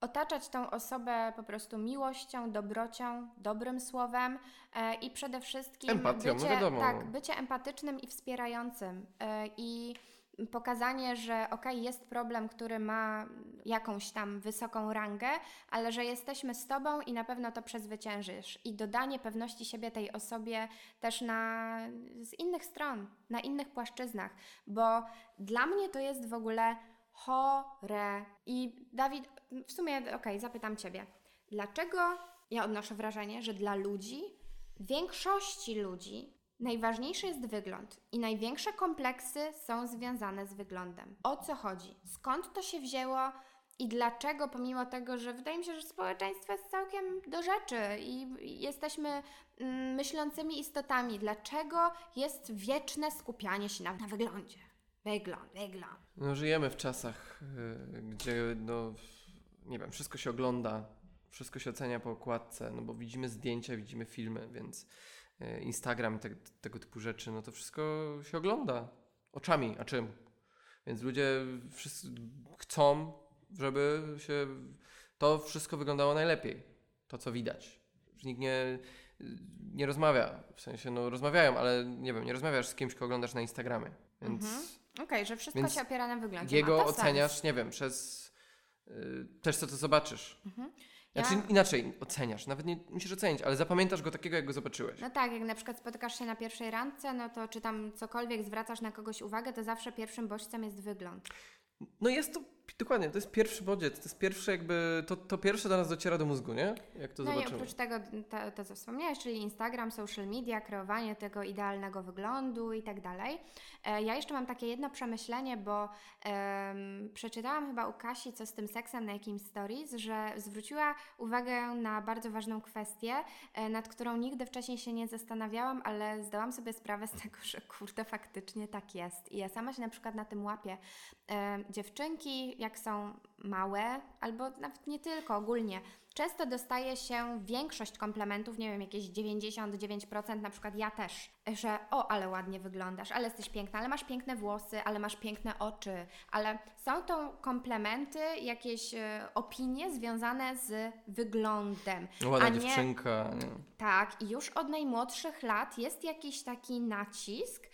otaczać tą osobę po prostu miłością, dobrocią, dobrym słowem e, i przede wszystkim Empatią, no bycie, wiadomo. tak, bycie empatycznym i wspierającym e, i pokazanie, że okej, jest problem, który ma jakąś tam wysoką rangę, ale że jesteśmy z Tobą i na pewno to przezwyciężysz. I dodanie pewności siebie tej osobie też na, z innych stron, na innych płaszczyznach, bo dla mnie to jest w ogóle chore. I Dawid, w sumie, okej, zapytam Ciebie. Dlaczego ja odnoszę wrażenie, że dla ludzi, większości ludzi, najważniejszy jest wygląd i największe kompleksy są związane z wyglądem? O co chodzi? Skąd to się wzięło? I dlaczego, pomimo tego, że wydaje mi się, że społeczeństwo jest całkiem do rzeczy i jesteśmy mm, myślącymi istotami, dlaczego jest wieczne skupianie się na, na wyglądzie? Wygląd, wygląd. No żyjemy w czasach, y, gdzie no, nie wiem, wszystko się ogląda, wszystko się ocenia po okładce, no bo widzimy zdjęcia, widzimy filmy, więc y, Instagram i te, tego typu rzeczy, no to wszystko się ogląda oczami, a czym? Więc ludzie wszyscy chcą, żeby się to wszystko wyglądało najlepiej, to co widać. Nikt nie, nie rozmawia, w sensie no rozmawiają, ale nie wiem, nie rozmawiasz z kimś, kogo oglądasz na Instagramie, więc... Mhm. Okej, że wszystko się opiera na wyglądzie. Jego oceniasz, Sens. nie wiem, przez też co to zobaczysz. Mhm. Znaczy Ja- inaczej, oceniasz, nawet nie musisz ocenić, ale zapamiętasz go takiego, jak go zobaczyłeś. No tak, jak na przykład spotykasz się na pierwszej randce, no to czy tam cokolwiek zwracasz na kogoś uwagę, to zawsze pierwszym bodźcem jest wygląd. No jest to, dokładnie, to jest pierwszy bodziec, to jest pierwsze jakby, to, to pierwsze do nas dociera do mózgu, nie? Jak to no i zobaczymy. oprócz tego to, to, co wspomniałeś, czyli Instagram, social media, kreowanie tego idealnego wyglądu i tak dalej. E, Ja jeszcze mam takie jedno przemyślenie, bo em, przeczytałam chyba u Kasi, co z tym seksem na jakimś stories, że zwróciła uwagę na bardzo ważną kwestię, e, nad którą nigdy wcześniej się nie zastanawiałam, ale zdałam sobie sprawę z tego, że kurde, faktycznie tak jest. I ja sama się na przykład na tym łapię. E, dziewczynki, jak są małe, albo nawet nie tylko, ogólnie, często dostaje się większość komplementów, nie wiem, jakieś 99%, na przykład ja też, że o, ale ładnie wyglądasz, ale jesteś piękna, ale masz piękne włosy, ale masz piękne oczy, ale są to komplementy, jakieś e, opinie związane z wyglądem. Ładna a nie- dziewczynka. Nie. Tak, i już od najmłodszych lat jest jakiś taki nacisk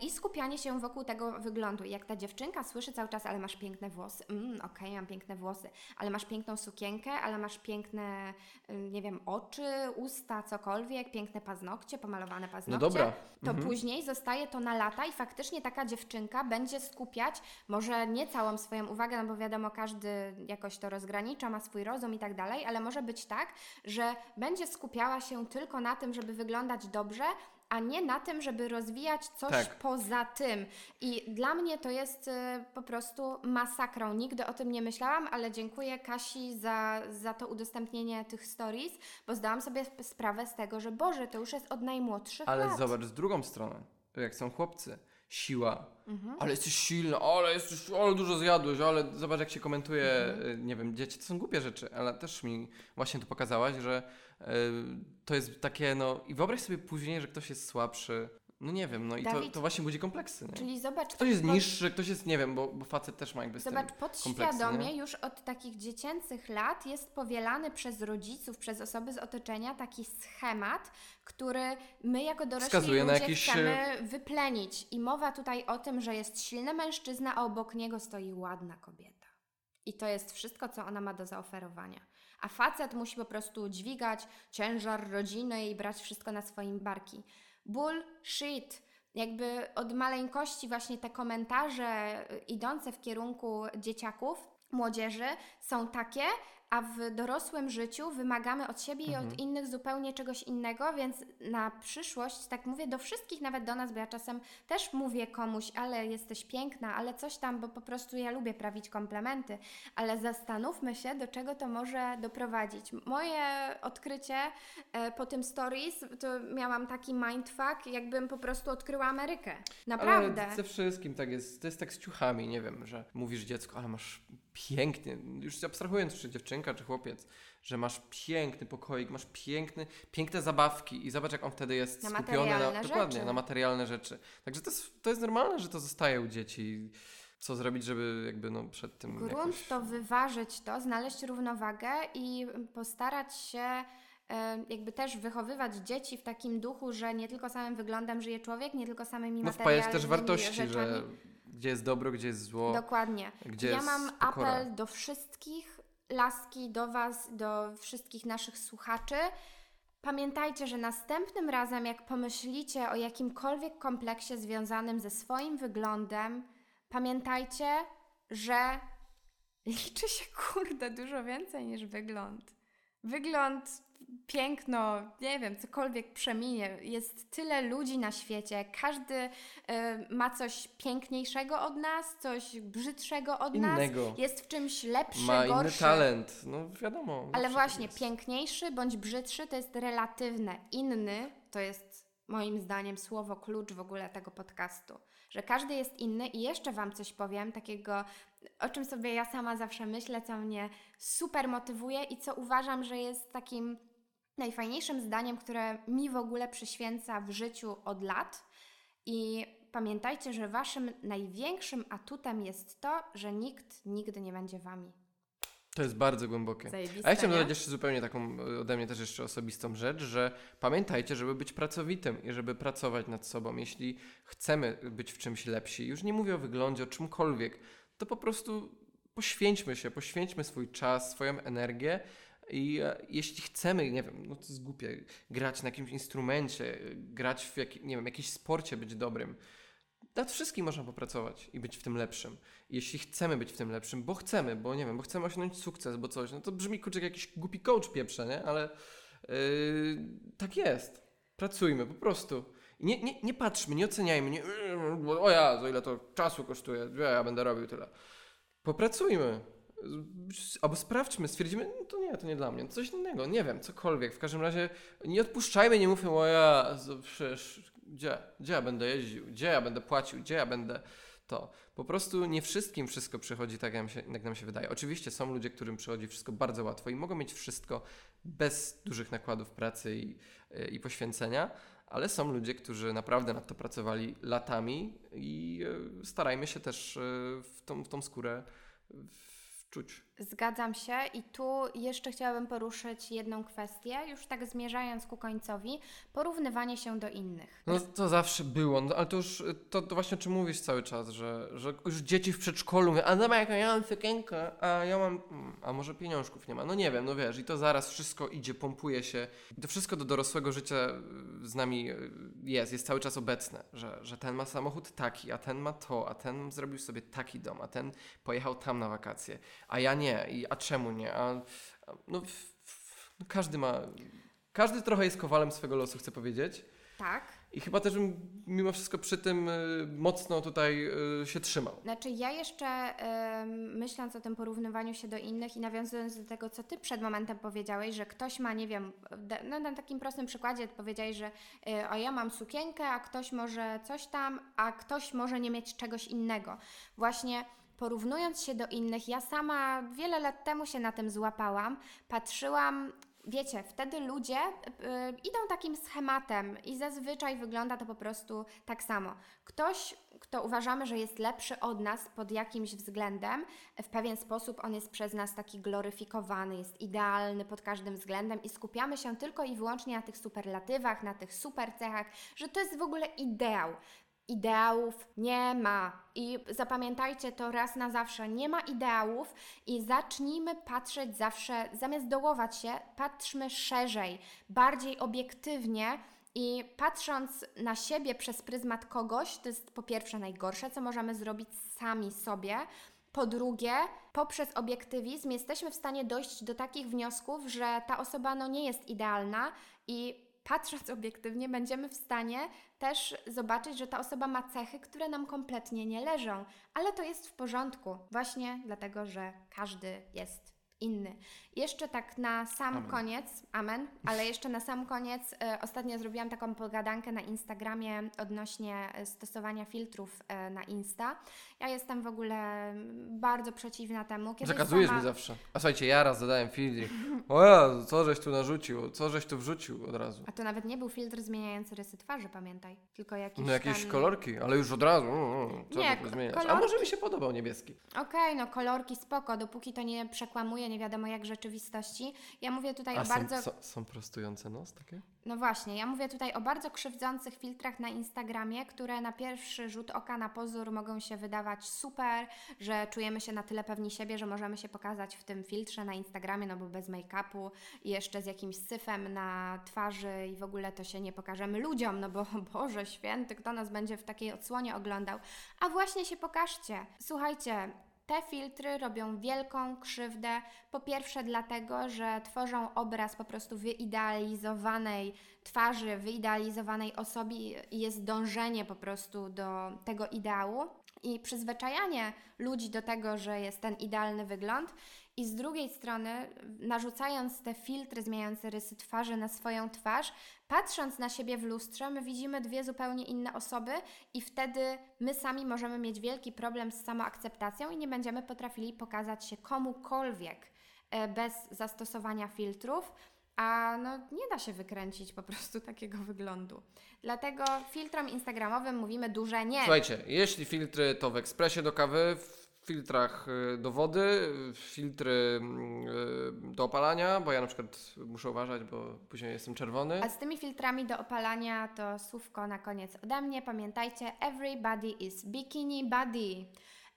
i skupianie się wokół tego wyglądu. Jak ta dziewczynka słyszy cały czas, ale masz piękne włosy, mm, okej, mam piękne włosy, ale masz piękną sukienkę, ale masz piękne piękne, y, nie wiem, oczy, usta, cokolwiek, piękne paznokcie, pomalowane paznokcie, No dobra. to Mhm. później zostaje to na lata i faktycznie taka dziewczynka będzie skupiać może nie całą swoją uwagę, no bo wiadomo, każdy jakoś to rozgranicza, ma swój rozum i tak dalej, ale może być tak, że będzie skupiała się tylko na tym, żeby wyglądać dobrze, a nie na tym, żeby rozwijać coś Tak. poza tym. I dla mnie to jest y, po prostu masakrą. Nigdy o tym nie myślałam, ale dziękuję Kasi za, za to udostępnienie tych stories, bo zdałam sobie sp- sprawę z tego, że Boże, to już jest od najmłodszych Ale lat. zobacz, z drugą stronę, jak są chłopcy, siła. Mhm. Ale jesteś silny, ale jesteś, ale dużo zjadłeś, ale zobacz jak się komentuje, Mhm. y, nie wiem, dzieci, to są głupie rzeczy, ale też mi właśnie tu pokazałaś, że to jest takie, no i wyobraź sobie później, że ktoś jest słabszy, no nie wiem, no i to, Dawid, to właśnie budzi kompleksy, nie? Czyli zobacz, Ktoś jest pod- niższy, ktoś jest, nie wiem, bo, bo facet też ma jakby Zobacz, podświadomie już od takich dziecięcych lat jest powielany przez rodziców, przez osoby z otoczenia taki schemat, który my jako dorośli Wskazuje ludzie jakiś, e, chcemy wyplenić. I mowa tutaj o tym, że jest silny mężczyzna, a obok niego stoi ładna kobieta. I to jest wszystko, co ona ma do zaoferowania. A facet musi po prostu dźwigać ciężar rodziny i brać wszystko na swoim barki. Bullshit. Jakby od maleńkości właśnie te komentarze y, idące w kierunku dzieciaków, młodzieży są takie, a w dorosłym życiu wymagamy od siebie i Mhm. od innych zupełnie czegoś innego, więc na przyszłość, tak mówię do wszystkich, nawet do nas, bo ja czasem też mówię komuś, ale jesteś piękna, ale coś tam, bo po prostu ja lubię prawić komplementy, ale zastanówmy się, do czego to może doprowadzić. Moje odkrycie e, po tym stories, to miałam taki mindfuck, jakbym po prostu odkryła Amerykę. Naprawdę. Ale ze wszystkim tak jest. To jest tak z ciuchami, nie wiem, że mówisz dziecku, ale masz piękny, już abstrahując, czy dziewczynka, czy chłopiec, że masz piękny pokoik, masz piękny, piękne zabawki i zobacz, jak on wtedy jest Na skupiony na, materialne dokładnie, rzeczy. na materialne rzeczy. Także to jest, to jest normalne, że to zostaje u dzieci. Co zrobić, żeby jakby no przed tym Grunt jakoś... to wyważyć to, znaleźć równowagę i postarać się e, jakby też wychowywać dzieci w takim duchu, że nie tylko samym wyglądem żyje człowiek, nie tylko samymi No wpajać też materialnymi wartości, rzeczami. że gdzie jest dobro, gdzie jest zło, Dokładnie. gdzie ja mam pokora. apel do wszystkich, laski, do Was, do wszystkich naszych słuchaczy. Pamiętajcie, że następnym razem, jak pomyślicie o jakimkolwiek kompleksie związanym ze swoim wyglądem, pamiętajcie, że liczy się kurde dużo więcej niż wygląd. Wygląd, piękno, nie wiem, cokolwiek przeminie. Jest tyle ludzi na świecie. Każdy y, ma coś piękniejszego od nas, coś brzydszego od nas. Innego. Jest w czymś lepszy, Ma inny gorszy. talent, no wiadomo. Ale właśnie, jest. piękniejszy bądź brzydszy to jest relatywne. Inny to jest moim zdaniem słowo klucz w ogóle tego podcastu. Że każdy jest inny i jeszcze Wam coś powiem, takiego, o czym sobie ja sama zawsze myślę, co mnie super motywuje i co uważam, że jest takim najfajniejszym zdaniem, które mi w ogóle przyświęca w życiu od lat. I pamiętajcie, że Waszym największym atutem jest to, że nikt nigdy nie będzie Wami. To jest bardzo głębokie. Zajebiste, A ja chciałem dodać jeszcze zupełnie taką e, ode mnie też jeszcze osobistą rzecz, że pamiętajcie, żeby być pracowitym i żeby pracować nad sobą. Jeśli chcemy być w czymś lepsi, już nie mówię o wyglądzie, o czymkolwiek, to po prostu poświęćmy się, poświęćmy swój czas, swoją energię i e, jeśli chcemy, nie wiem, no to jest głupie, grać na jakimś instrumencie, grać w jak, nie wiem, jakimś sporcie, być dobrym, nad wszystkim można popracować i być w tym lepszym. Jeśli chcemy być w tym lepszym, bo chcemy, bo nie wiem, bo chcemy osiągnąć sukces, bo coś, no to brzmi kurczę jak jakiś głupi coach pieprze, nie? Ale yy, tak jest. Pracujmy, po prostu. Nie, nie, nie patrzmy, nie oceniajmy, nie, yy, o ja, za ile to czasu kosztuje, ja, ja będę robił tyle. Popracujmy. Albo sprawdźmy, stwierdzimy, no to nie, to nie dla mnie, coś innego, nie wiem, cokolwiek. W każdym razie nie odpuszczajmy, nie mówmy, o ja, przecież gdzie, gdzie ja będę jeździł, gdzie ja będę płacił, gdzie ja będę to. Po prostu nie wszystkim wszystko przychodzi tak, jak nam się, jak nam się wydaje. Oczywiście są ludzie, którym przychodzi wszystko bardzo łatwo i mogą mieć wszystko bez dużych nakładów pracy i, i poświęcenia, ale są ludzie, którzy naprawdę nad to pracowali latami i e, starajmy się też e, w tą, w tą skórę wczuć. Zgadzam się i tu jeszcze chciałabym poruszyć jedną kwestię, już tak zmierzając ku końcowi, porównywanie się do innych. No to zawsze było, no, ale to już to, to właśnie o czym mówisz cały czas, że, że już dzieci w przedszkolu mówią, a dobra, jak ja mam sukienkę, a ja mam, mm, a może pieniążków nie ma, no nie wiem, no wiesz, i to zaraz wszystko idzie, pompuje się. I to wszystko do dorosłego życia y, z nami y, jest, jest cały czas obecne, że, że ten ma samochód taki, a ten ma to, a ten zrobił sobie taki dom, a ten pojechał tam na wakacje, a ja nie, i, a czemu nie, a, a no, w, w, no każdy ma, każdy trochę jest kowalem swego losu, chcę powiedzieć. Tak. I chyba też bym mimo wszystko przy tym y, mocno tutaj y, się trzymał. Znaczy ja jeszcze ym, myśląc o tym porównywaniu się do innych i nawiązując do tego, co Ty przed momentem powiedziałeś, że ktoś ma, nie wiem, no, na takim prostym przykładzie powiedziałeś, że y, o ja mam sukienkę, a ktoś może coś tam, a ktoś może nie mieć czegoś innego. Właśnie porównując się do innych, ja sama wiele lat temu się na tym złapałam, patrzyłam wiecie, wtedy ludzie y, idą takim schematem i zazwyczaj wygląda to po prostu tak samo. Ktoś, kto uważamy, że jest lepszy od nas pod jakimś względem, w pewien sposób on jest przez nas taki gloryfikowany, jest idealny pod każdym względem i skupiamy się tylko i wyłącznie na tych superlatywach, na tych super cechach, że to jest w ogóle ideał. Ideałów nie ma. I zapamiętajcie to raz na zawsze. Nie ma ideałów i zacznijmy patrzeć zawsze, zamiast dołować się, patrzmy szerzej, bardziej obiektywnie. I patrząc na siebie przez pryzmat kogoś, to jest po pierwsze najgorsze, co możemy zrobić sami sobie. Po drugie, poprzez obiektywizm jesteśmy w stanie dojść do takich wniosków, że ta osoba no, nie jest idealna i patrząc obiektywnie, będziemy w stanie też zobaczyć, że ta osoba ma cechy, które nam kompletnie nie leżą, ale to jest w porządku, właśnie dlatego, że każdy jest inny. Jeszcze tak na sam Amen. koniec, amen, ale jeszcze na sam koniec, e, ostatnio zrobiłam taką pogadankę na Instagramie odnośnie e, stosowania filtrów e, na Insta. Ja jestem w ogóle mm, bardzo przeciwna temu. Kiedyś Zakazujesz sama- mi zawsze. A słuchajcie, ja raz zadałem filtr o ja, co żeś tu narzucił, co żeś tu wrzucił od razu. A to nawet nie był filtr zmieniający rysy twarzy, pamiętaj, tylko jakiś No jakieś tam... kolorki, ale już od razu. mm, mm, Co Nie, zmieniać? A kolorki- może mi się podobał niebieski. Okej, no kolorki spoko, dopóki to nie przekłamuje nie wiadomo jak rzeczywistości. Ja mówię tutaj A o są, bardzo... są, są prostujące nos takie? No właśnie, ja mówię tutaj o bardzo krzywdzących filtrach na Instagramie, które na pierwszy rzut oka, na pozór mogą się wydawać super, że czujemy się na tyle pewni siebie, że możemy się pokazać w tym filtrze na Instagramie, no bo bez make-upu i jeszcze z jakimś syfem na twarzy i w ogóle to się nie pokażemy ludziom, no bo Boże święty, kto nas będzie w takiej odsłonie oglądał. A właśnie się pokażcie. Słuchajcie, te filtry robią wielką krzywdę. Po pierwsze, dlatego, że tworzą obraz po prostu wyidealizowanej twarzy, wyidealizowanej osobie i jest dążenie po prostu do tego ideału i przyzwyczajanie ludzi do tego, że jest ten idealny wygląd. I z drugiej strony, narzucając te filtry zmieniające rysy twarzy na swoją twarz, patrząc na siebie w lustrze, my widzimy dwie zupełnie inne osoby, i wtedy my sami możemy mieć wielki problem z samoakceptacją i nie będziemy potrafili pokazać się komukolwiek e, bez zastosowania filtrów. A no, nie da się wykręcić po prostu takiego wyglądu. Dlatego filtrom instagramowym mówimy duże nie. Słuchajcie, jeśli filtry to w ekspresie do kawy, w filtrach y, do wody, w filtry y, do opalania, bo ja na przykład muszę uważać, bo później jestem czerwony. A z tymi filtrami do opalania to słówko na koniec ode mnie. Pamiętajcie, everybody is bikini body.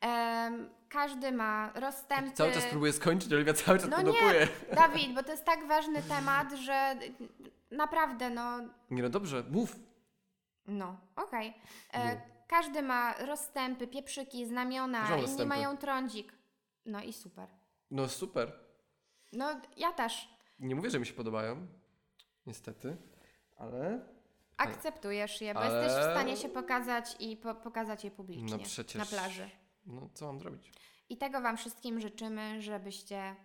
Em, każdy ma rozstępy. Cały czas próbuję skończyć, Oliwia cały czas No podopuje. nie, Dawid, bo to jest tak ważny temat, że naprawdę, no, Nie no dobrze, mów. no, okej. E, No. Każdy ma rozstępy, pieprzyki, znamiona, mam inni rozstępy. mają trądzik. No i super. No super. No, ja też. Nie mówię, że mi się podobają. Niestety. Ale. Akceptujesz je, bo Ale- jesteś w stanie się pokazać i po, pokazać je publicznie No przecież. na plaży. No co mam zrobić? I tego Wam wszystkim życzymy, żebyście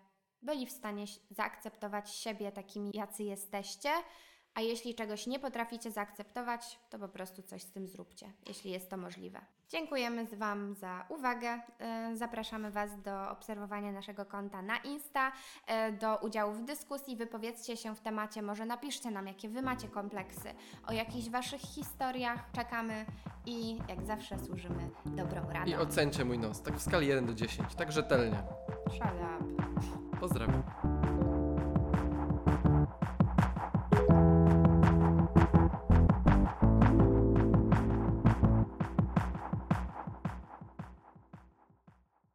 byli w stanie ś- zaakceptować siebie takimi, jacy jesteście, A jeśli czegoś nie potraficie zaakceptować, to po prostu coś z tym zróbcie, jeśli jest to możliwe. Dziękujemy z Wam za uwagę. E, Zapraszamy Was do obserwowania naszego konta na Insta, e, do udziału w dyskusji. Wypowiedzcie się w temacie, może napiszcie nam, jakie Wy macie kompleksy, o jakichś Waszych historiach. Czekamy i jak zawsze służymy dobrą radą. I ocencie mój nos, tak w skali 1 do 10, tak rzetelnie. Shut up. Pozdrawiam.